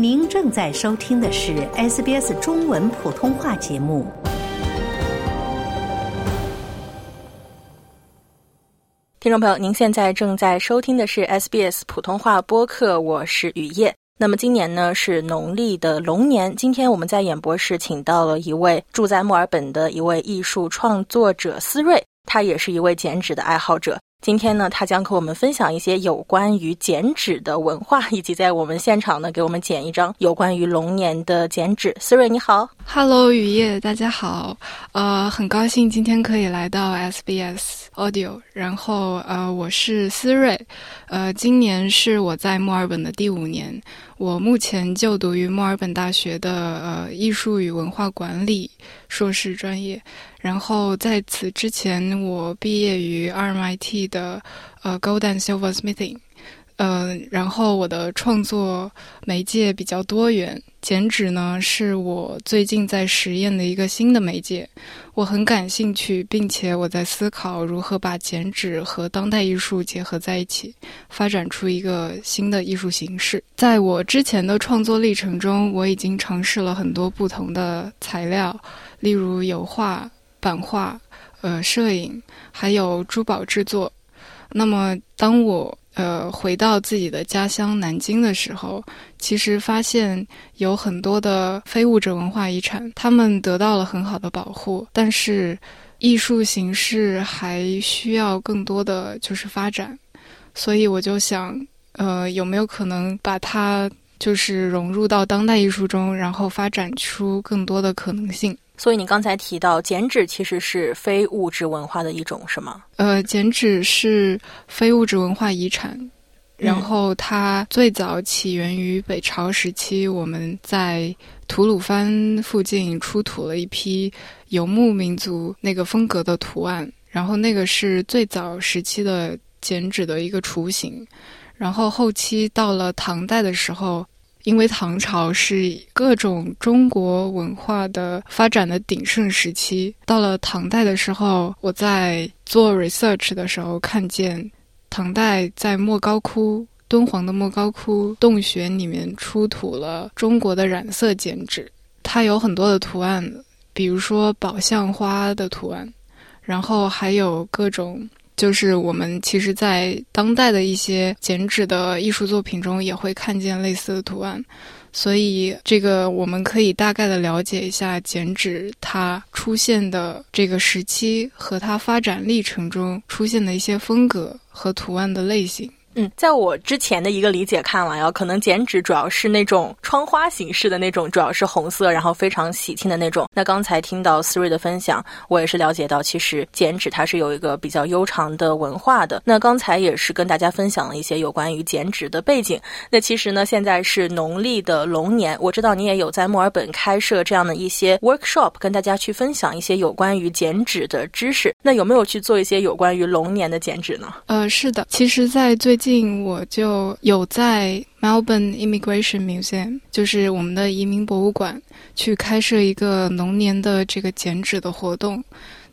您正在收听的是 SBS 中文普通话节目。听众朋友，您现在正在收听的是 SBS 普通话播客，我是雨夜。那么今年呢是农历的龙年，今天我们在演播室请到了一位住在墨尔本的一位艺术创作者思睿，他也是一位剪纸的爱好者。今天呢，他将和我们分享一些有关于剪纸的文化，以及在我们现场呢，给我们剪一张有关于龙年的剪纸。思睿，你好，Hello，雨夜，大家好，呃，很高兴今天可以来到 SBS Audio，然后呃，我是思睿，呃，今年是我在墨尔本的第五年，我目前就读于墨尔本大学的呃艺术与文化管理硕士专业。然后在此之前，我毕业于 RMIT 的呃 Gold and Silver Smithing，呃，然后我的创作媒介比较多元，剪纸呢是我最近在实验的一个新的媒介，我很感兴趣，并且我在思考如何把剪纸和当代艺术结合在一起，发展出一个新的艺术形式。在我之前的创作历程中，我已经尝试了很多不同的材料，例如油画。版画、呃，摄影，还有珠宝制作。那么，当我呃回到自己的家乡南京的时候，其实发现有很多的非物质文化遗产，他们得到了很好的保护，但是艺术形式还需要更多的就是发展。所以我就想，呃，有没有可能把它就是融入到当代艺术中，然后发展出更多的可能性？所以你刚才提到剪纸其实是非物质文化的一种，是吗？呃，剪纸是非物质文化遗产，然后它最早起源于北朝时期，我们在吐鲁番附近出土了一批游牧民族那个风格的图案，然后那个是最早时期的剪纸的一个雏形，然后后期到了唐代的时候。因为唐朝是各种中国文化的发展的鼎盛时期，到了唐代的时候，我在做 research 的时候看见，唐代在莫高窟敦煌的莫高窟洞穴里面出土了中国的染色剪纸，它有很多的图案，比如说宝相花的图案，然后还有各种。就是我们其实，在当代的一些剪纸的艺术作品中，也会看见类似的图案，所以这个我们可以大概的了解一下剪纸它出现的这个时期和它发展历程中出现的一些风格和图案的类型。嗯，在我之前的一个理解看来啊，可能剪纸主要是那种窗花形式的那种，主要是红色，然后非常喜庆的那种。那刚才听到思睿的分享，我也是了解到，其实剪纸它是有一个比较悠长的文化的。那刚才也是跟大家分享了一些有关于剪纸的背景。那其实呢，现在是农历的龙年，我知道你也有在墨尔本开设这样的一些 workshop，跟大家去分享一些有关于剪纸的知识。那有没有去做一些有关于龙年的剪纸呢？呃，是的，其实，在最近。近我就有在 Melbourne Immigration Museum，就是我们的移民博物馆，去开设一个龙年的这个剪纸的活动。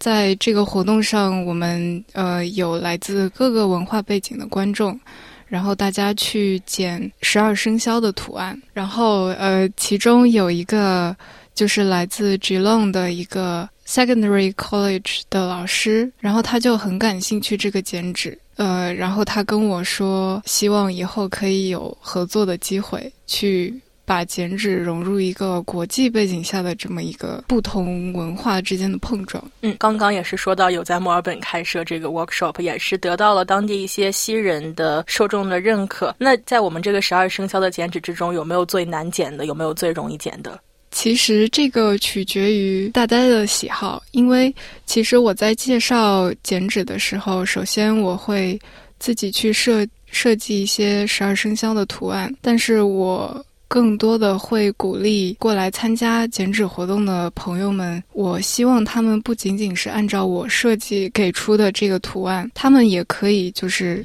在这个活动上，我们呃有来自各个文化背景的观众，然后大家去剪十二生肖的图案。然后呃，其中有一个就是来自 Geelong 的一个 Secondary College 的老师，然后他就很感兴趣这个剪纸。呃，然后他跟我说，希望以后可以有合作的机会，去把剪纸融入一个国际背景下的这么一个不同文化之间的碰撞。嗯，刚刚也是说到有在墨尔本开设这个 workshop，也是得到了当地一些西人的受众的认可。那在我们这个十二生肖的剪纸之中，有没有最难剪的？有没有最容易剪的？其实这个取决于大家的喜好，因为其实我在介绍剪纸的时候，首先我会自己去设设计一些十二生肖的图案，但是我更多的会鼓励过来参加剪纸活动的朋友们，我希望他们不仅仅是按照我设计给出的这个图案，他们也可以就是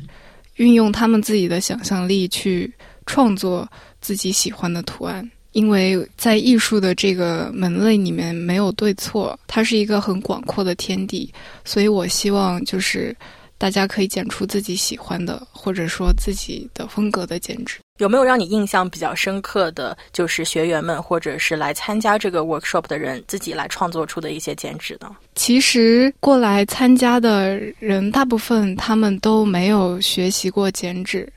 运用他们自己的想象力去创作自己喜欢的图案。因为在艺术的这个门类里面没有对错，它是一个很广阔的天地，所以我希望就是大家可以剪出自己喜欢的，或者说自己的风格的剪纸。有没有让你印象比较深刻的就是学员们或者是来参加这个 workshop 的人自己来创作出的一些剪纸呢？其实过来参加的人大部分他们都没有学习过剪纸。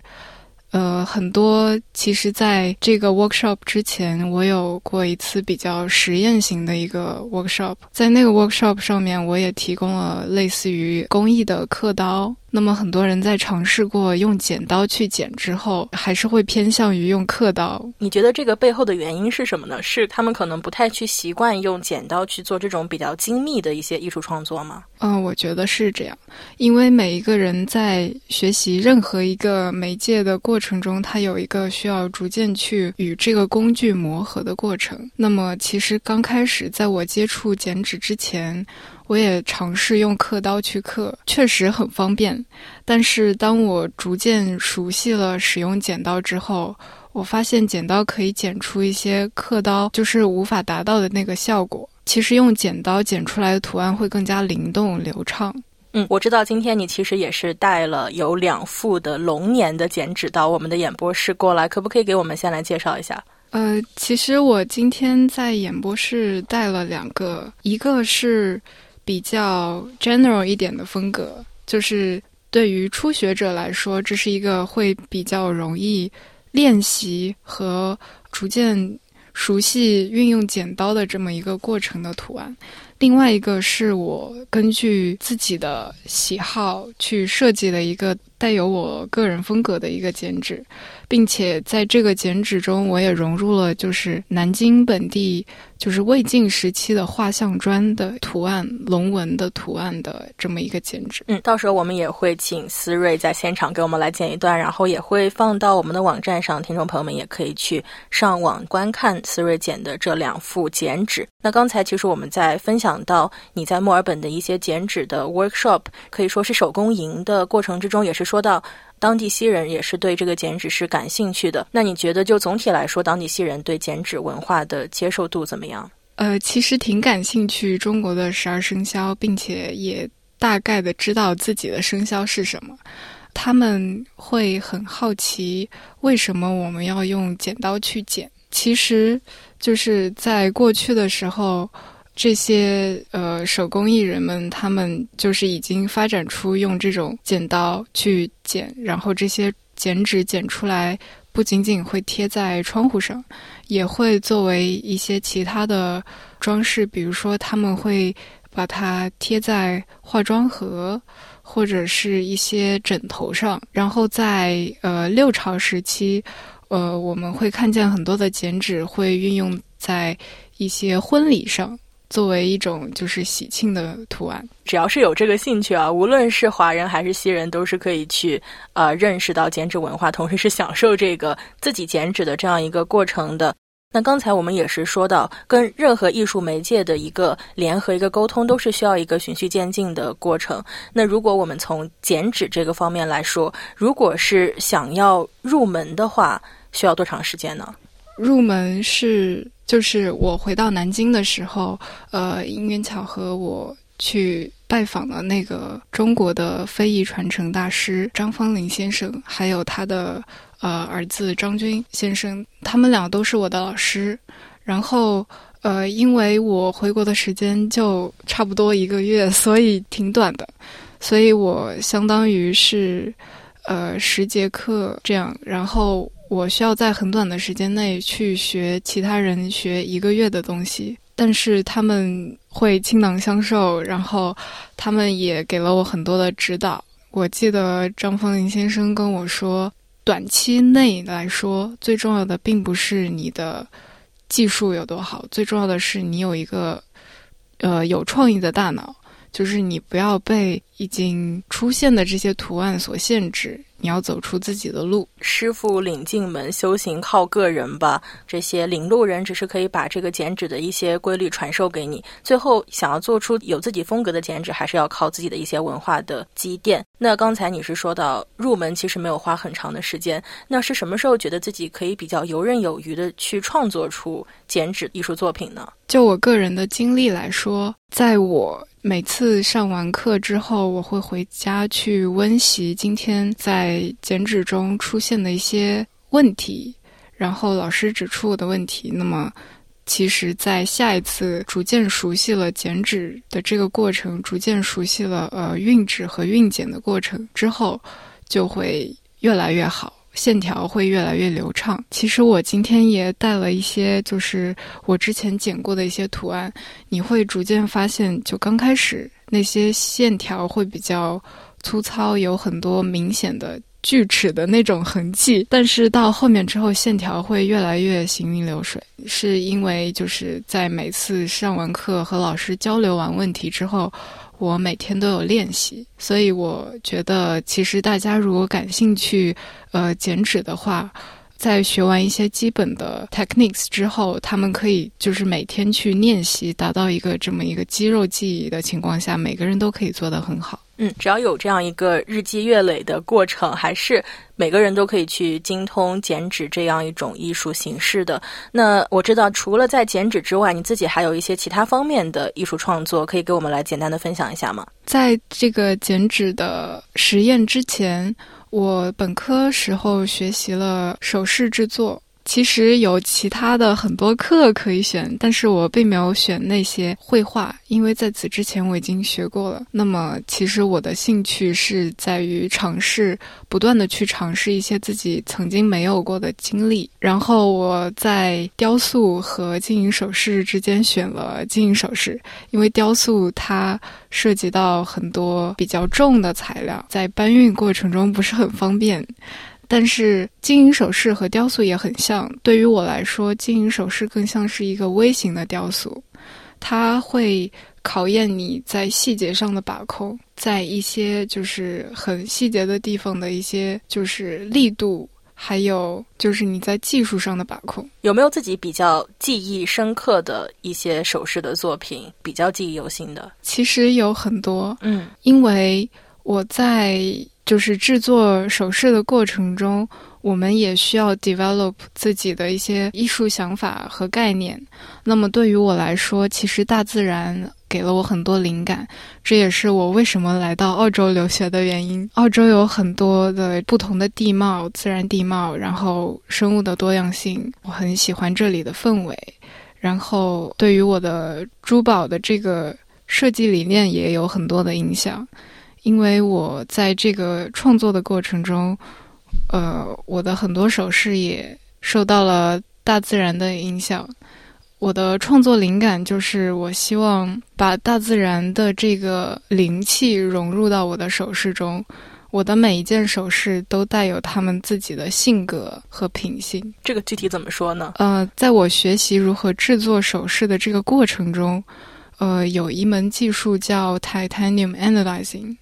呃，很多其实在这个 workshop 之前，我有过一次比较实验型的一个 workshop，在那个 workshop 上面，我也提供了类似于工艺的刻刀。那么很多人在尝试过用剪刀去剪之后，还是会偏向于用刻刀。你觉得这个背后的原因是什么呢？是他们可能不太去习惯用剪刀去做这种比较精密的一些艺术创作吗？嗯，我觉得是这样。因为每一个人在学习任何一个媒介的过程中，他有一个需要逐渐去与这个工具磨合的过程。那么其实刚开始在我接触剪纸之前。我也尝试用刻刀去刻，确实很方便。但是当我逐渐熟悉了使用剪刀之后，我发现剪刀可以剪出一些刻刀就是无法达到的那个效果。其实用剪刀剪出来的图案会更加灵动流畅。嗯，我知道今天你其实也是带了有两副的龙年的剪纸刀，我们的演播室过来，可不可以给我们先来介绍一下？呃，其实我今天在演播室带了两个，一个是。比较 general 一点的风格，就是对于初学者来说，这是一个会比较容易练习和逐渐熟悉运用剪刀的这么一个过程的图案。另外一个是我根据自己的喜好去设计的一个带有我个人风格的一个剪纸。并且在这个剪纸中，我也融入了就是南京本地就是魏晋时期的画像砖的图案、龙纹的图案的这么一个剪纸。嗯，到时候我们也会请思睿在现场给我们来剪一段，然后也会放到我们的网站上，听众朋友们也可以去上网观看思睿剪的这两幅剪纸。那刚才其实我们在分享到你在墨尔本的一些剪纸的 workshop，可以说是手工营的过程之中，也是说到。当地西人也是对这个剪纸是感兴趣的。那你觉得，就总体来说，当地西人对剪纸文化的接受度怎么样？呃，其实挺感兴趣中国的十二生肖，并且也大概的知道自己的生肖是什么。他们会很好奇，为什么我们要用剪刀去剪？其实就是在过去的时候。这些呃手工艺人们，他们就是已经发展出用这种剪刀去剪，然后这些剪纸剪出来，不仅仅会贴在窗户上，也会作为一些其他的装饰，比如说他们会把它贴在化妆盒或者是一些枕头上。然后在呃六朝时期，呃我们会看见很多的剪纸会运用在一些婚礼上。作为一种就是喜庆的图案，只要是有这个兴趣啊，无论是华人还是西人，都是可以去呃认识到剪纸文化，同时是享受这个自己剪纸的这样一个过程的。那刚才我们也是说到，跟任何艺术媒介的一个联合、一个沟通，都是需要一个循序渐进的过程。那如果我们从剪纸这个方面来说，如果是想要入门的话，需要多长时间呢？入门是。就是我回到南京的时候，呃，因缘巧合，我去拜访了那个中国的非遗传承大师张方林先生，还有他的呃儿子张军先生，他们俩都是我的老师。然后，呃，因为我回国的时间就差不多一个月，所以挺短的，所以我相当于是呃十节课这样，然后。我需要在很短的时间内去学其他人学一个月的东西，但是他们会倾囊相授，然后他们也给了我很多的指导。我记得张丰林先生跟我说，短期内来说，最重要的并不是你的技术有多好，最重要的是你有一个呃有创意的大脑，就是你不要被已经出现的这些图案所限制。你要走出自己的路，师傅领进门，修行靠个人吧。这些领路人只是可以把这个剪纸的一些规律传授给你。最后想要做出有自己风格的剪纸，还是要靠自己的一些文化的积淀。那刚才你是说到入门其实没有花很长的时间，那是什么时候觉得自己可以比较游刃有余的去创作出剪纸艺术作品呢？就我个人的经历来说，在我。每次上完课之后，我会回家去温习今天在剪纸中出现的一些问题，然后老师指出我的问题，那么其实，在下一次逐渐熟悉了剪纸的这个过程，逐渐熟悉了呃运纸和运剪的过程之后，就会越来越好。线条会越来越流畅。其实我今天也带了一些，就是我之前剪过的一些图案。你会逐渐发现，就刚开始那些线条会比较粗糙，有很多明显的锯齿的那种痕迹。但是到后面之后，线条会越来越行云流水，是因为就是在每次上完课和老师交流完问题之后。我每天都有练习，所以我觉得，其实大家如果感兴趣，呃，减脂的话，在学完一些基本的 techniques 之后，他们可以就是每天去练习，达到一个这么一个肌肉记忆的情况下，每个人都可以做得很好。嗯，只要有这样一个日积月累的过程，还是每个人都可以去精通剪纸这样一种艺术形式的。那我知道，除了在剪纸之外，你自己还有一些其他方面的艺术创作，可以给我们来简单的分享一下吗？在这个剪纸的实验之前，我本科时候学习了首饰制作。其实有其他的很多课可以选，但是我并没有选那些绘画，因为在此之前我已经学过了。那么，其实我的兴趣是在于尝试，不断的去尝试一些自己曾经没有过的经历。然后我在雕塑和金银首饰之间选了金银首饰，因为雕塑它涉及到很多比较重的材料，在搬运过程中不是很方便。但是金银首饰和雕塑也很像。对于我来说，金银首饰更像是一个微型的雕塑，它会考验你在细节上的把控，在一些就是很细节的地方的一些就是力度，还有就是你在技术上的把控。有没有自己比较记忆深刻的一些首饰的作品，比较记忆犹新的？其实有很多，嗯，因为我在。就是制作首饰的过程中，我们也需要 develop 自己的一些艺术想法和概念。那么对于我来说，其实大自然给了我很多灵感，这也是我为什么来到澳洲留学的原因。澳洲有很多的不同的地貌，自然地貌，然后生物的多样性，我很喜欢这里的氛围。然后对于我的珠宝的这个设计理念也有很多的影响。因为我在这个创作的过程中，呃，我的很多首饰也受到了大自然的影响。我的创作灵感就是我希望把大自然的这个灵气融入到我的首饰中。我的每一件首饰都带有他们自己的性格和品性。这个具体怎么说呢？呃，在我学习如何制作首饰的这个过程中，呃，有一门技术叫 Titanium Analyzing。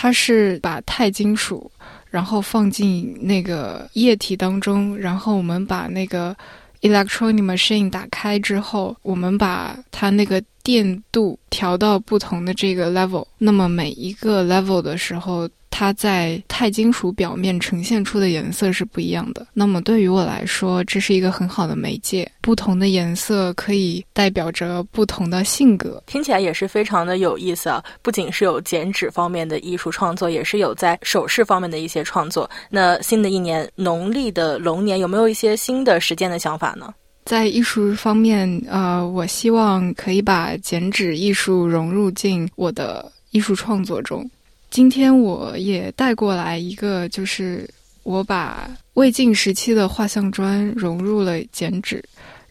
它是把钛金属，然后放进那个液体当中，然后我们把那个 electronic machine 打开之后，我们把它那个电度调到不同的这个 level，那么每一个 level 的时候。它在钛金属表面呈现出的颜色是不一样的。那么对于我来说，这是一个很好的媒介。不同的颜色可以代表着不同的性格，听起来也是非常的有意思啊！不仅是有剪纸方面的艺术创作，也是有在首饰方面的一些创作。那新的一年，农历的龙年，有没有一些新的实践的想法呢？在艺术方面，呃，我希望可以把剪纸艺术融入进我的艺术创作中。今天我也带过来一个，就是我把魏晋时期的画像砖融入了剪纸，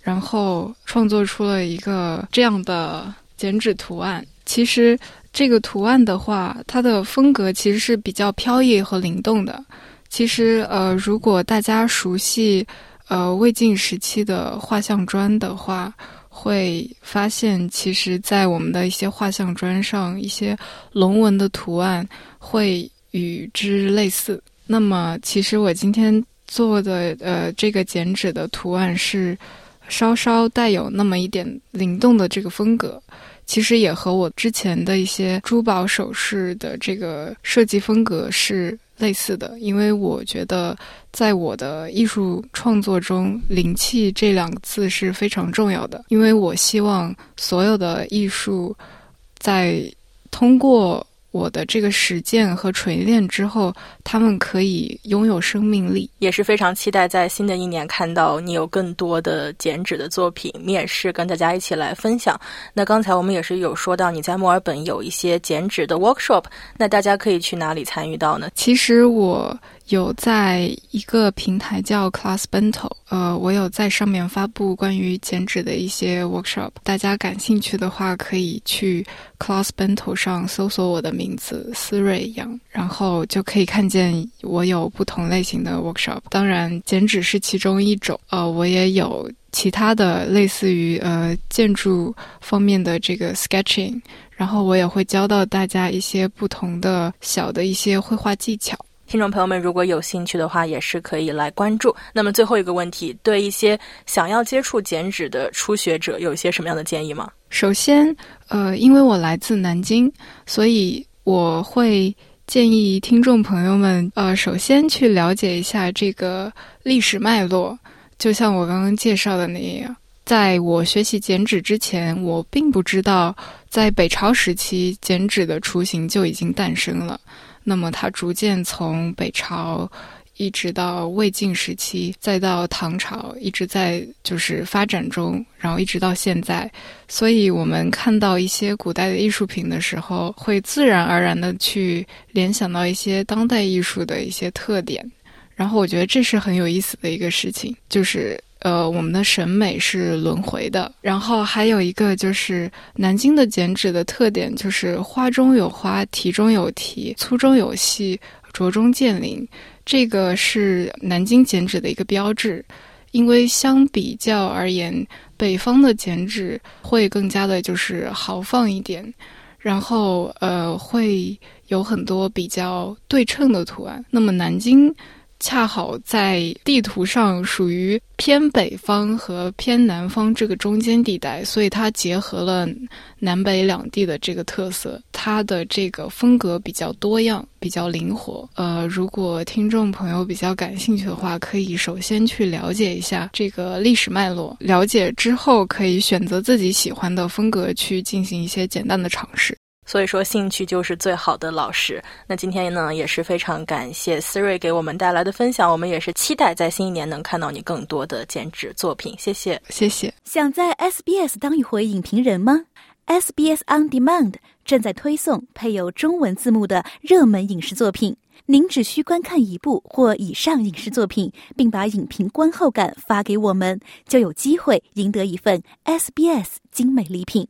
然后创作出了一个这样的剪纸图案。其实这个图案的话，它的风格其实是比较飘逸和灵动的。其实，呃，如果大家熟悉呃魏晋时期的画像砖的话，会发现，其实，在我们的一些画像砖上，一些龙纹的图案会与之类似。那么，其实我今天做的呃这个剪纸的图案是稍稍带有那么一点灵动的这个风格，其实也和我之前的一些珠宝首饰的这个设计风格是。类似的，因为我觉得在我的艺术创作中，“灵气”这两个字是非常重要的。因为我希望所有的艺术，在通过我的这个实践和锤炼之后，他们可以拥有生命力。也是非常期待在新的一年看到你有更多的剪纸的作品面试，跟大家一起来分享。那刚才我们也是有说到你在墨尔本有一些剪纸的 workshop，那大家可以去哪里参与到呢？其实我。有在一个平台叫 Class Bento，呃，我有在上面发布关于剪纸的一些 workshop，大家感兴趣的话可以去 Class Bento 上搜索我的名字思瑞阳，然后就可以看见我有不同类型的 workshop。当然，剪纸是其中一种，呃，我也有其他的类似于呃建筑方面的这个 sketching，然后我也会教到大家一些不同的小的一些绘画技巧。听众朋友们，如果有兴趣的话，也是可以来关注。那么最后一个问题，对一些想要接触剪纸的初学者，有一些什么样的建议吗？首先，呃，因为我来自南京，所以我会建议听众朋友们，呃，首先去了解一下这个历史脉络。就像我刚刚介绍的那样，在我学习剪纸之前，我并不知道，在北朝时期，剪纸的雏形就已经诞生了。那么，它逐渐从北朝一直到魏晋时期，再到唐朝，一直在就是发展中，然后一直到现在。所以，我们看到一些古代的艺术品的时候，会自然而然的去联想到一些当代艺术的一些特点。然后，我觉得这是很有意思的一个事情，就是。呃，我们的审美是轮回的。然后还有一个就是南京的剪纸的特点，就是花中有花，题中有题，粗中有细，拙中见灵。这个是南京剪纸的一个标志。因为相比较而言，北方的剪纸会更加的就是豪放一点，然后呃会有很多比较对称的图案。那么南京。恰好在地图上属于偏北方和偏南方这个中间地带，所以它结合了南北两地的这个特色。它的这个风格比较多样，比较灵活。呃，如果听众朋友比较感兴趣的话，可以首先去了解一下这个历史脉络，了解之后可以选择自己喜欢的风格去进行一些简单的尝试。所以说，兴趣就是最好的老师。那今天呢，也是非常感谢思睿给我们带来的分享。我们也是期待在新一年能看到你更多的剪纸作品。谢谢，谢谢。想在 SBS 当一回影评人吗？SBS On Demand 正在推送配有中文字幕的热门影视作品。您只需观看一部或以上影视作品，并把影评观后感发给我们，就有机会赢得一份 SBS 精美礼品。